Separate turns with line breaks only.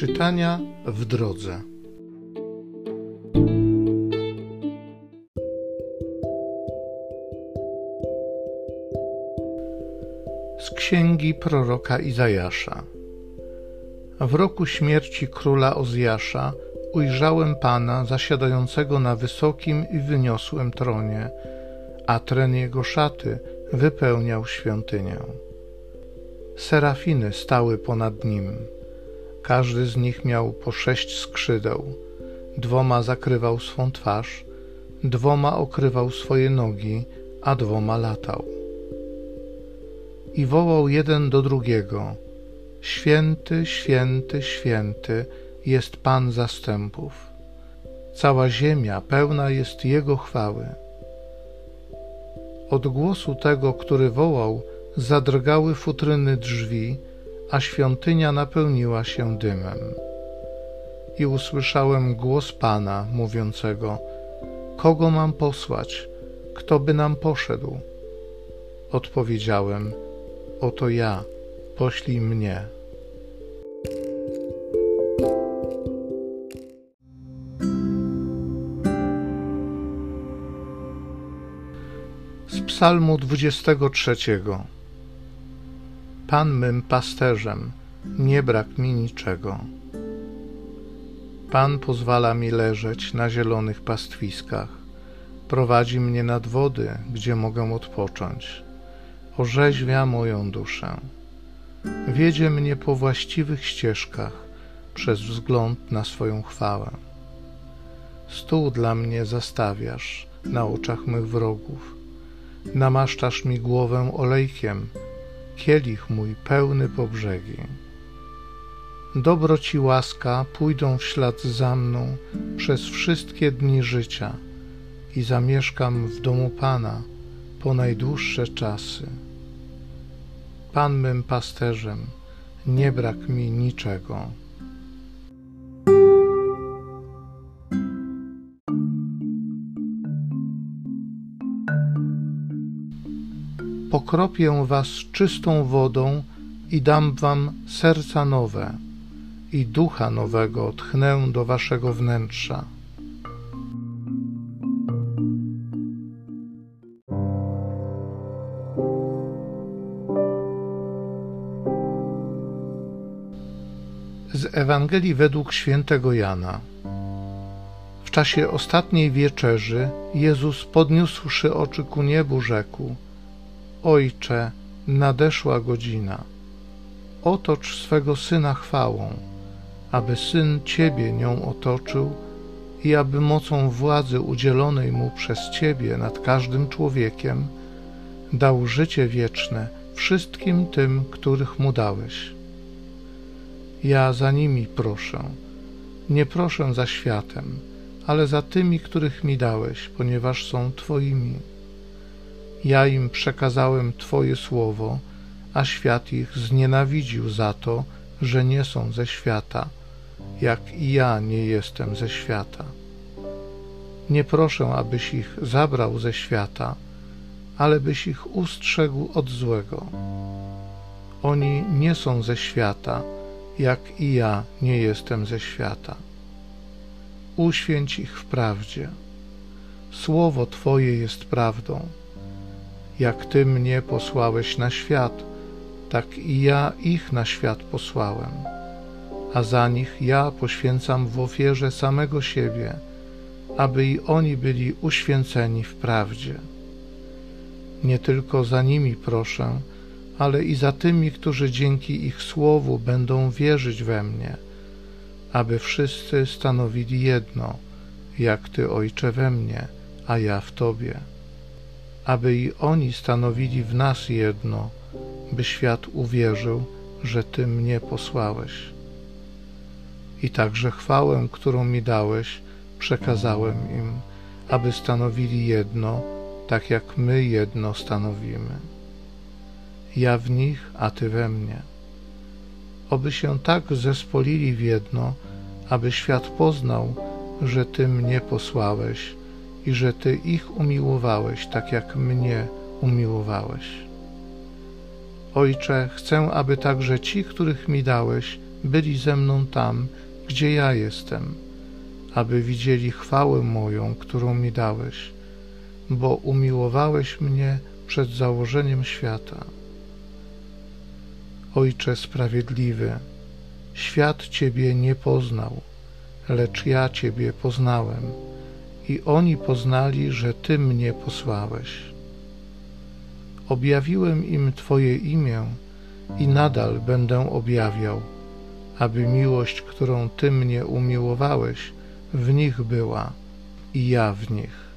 Czytania w drodze. Z księgi proroka Izajasza. W roku śmierci króla Ozjasza ujrzałem Pana zasiadającego na wysokim i wyniosłym tronie, a tren jego szaty wypełniał świątynię. Serafiny stały ponad nim. Każdy z nich miał po sześć skrzydeł. Dwoma zakrywał swą twarz, dwoma okrywał swoje nogi, a dwoma latał. I wołał jeden do drugiego: Święty, święty, święty jest Pan zastępów. Cała ziemia pełna jest Jego chwały. Od głosu tego, który wołał, zadrgały futryny drzwi, a świątynia napełniła się dymem. I usłyszałem głos Pana mówiącego: Kogo mam posłać? Kto by nam poszedł? Odpowiedziałem: Oto ja, poślij mnie. Z Psalmu 23. Pan mym pasterzem, nie brak mi niczego. Pan pozwala mi leżeć na zielonych pastwiskach, prowadzi mnie nad wody, gdzie mogę odpocząć, orzeźwia moją duszę. Wiedzie mnie po właściwych ścieżkach przez wzgląd na swoją chwałę. Stół dla mnie zastawiasz na oczach mych wrogów, namaszczasz mi głowę olejkiem, kielich mój pełny po brzegi. Dobroć i łaska pójdą w ślad za mną przez wszystkie dni życia i zamieszkam w domu Pana po najdłuższe czasy. Pan mym pasterzem, nie brak mi niczego. Pokropię was czystą wodą i dam wam serca nowe i ducha nowego tchnę do waszego wnętrza. Z Ewangelii według świętego Jana. W czasie ostatniej wieczerzy Jezus podniósłszy oczy ku niebu rzekł: Ojcze, nadeszła godzina. Otocz swego syna chwałą, aby syn Ciebie nią otoczył i aby mocą władzy udzielonej mu przez Ciebie nad każdym człowiekiem dał życie wieczne wszystkim tym, których mu dałeś. Ja za nimi proszę. Nie proszę za światem, ale za tymi, których mi dałeś, ponieważ są Twoimi. Ja im przekazałem Twoje słowo, a świat ich znienawidził za to, że nie są ze świata, jak i ja nie jestem ze świata. Nie proszę, abyś ich zabrał ze świata, ale byś ich ustrzegł od złego. Oni nie są ze świata, jak i ja nie jestem ze świata. Uświęć ich w prawdzie. Słowo Twoje jest prawdą jak Ty mnie posłałeś na świat, tak i ja ich na świat posłałem, a za nich ja poświęcam w ofierze samego siebie, aby i oni byli uświęceni w prawdzie. Nie tylko za nimi proszę, ale i za tymi, którzy dzięki ich słowu będą wierzyć we mnie, aby wszyscy stanowili jedno, jak Ty, Ojcze, we mnie, a ja w Tobie aby i oni stanowili w nas jedno, by świat uwierzył, że Ty mnie posłałeś. I także chwałę, którą mi dałeś, przekazałem im, aby stanowili jedno, tak jak my jedno stanowimy. Ja w nich, a Ty we mnie. Oby się tak zespolili w jedno, aby świat poznał, że Ty mnie posłałeś i że Ty ich umiłowałeś tak, jak mnie umiłowałeś. Ojcze, chcę, aby także ci, których mi dałeś, byli ze mną tam, gdzie ja jestem, aby widzieli chwałę moją, którą mi dałeś, bo umiłowałeś mnie przed założeniem świata. Ojcze sprawiedliwy, świat Ciebie nie poznał, lecz ja Ciebie poznałem i oni poznali, że Ty mnie posłałeś. Objawiłem im Twoje imię i nadal będę objawiał, aby miłość, którą Ty mnie umiłowałeś, w nich była i ja w nich.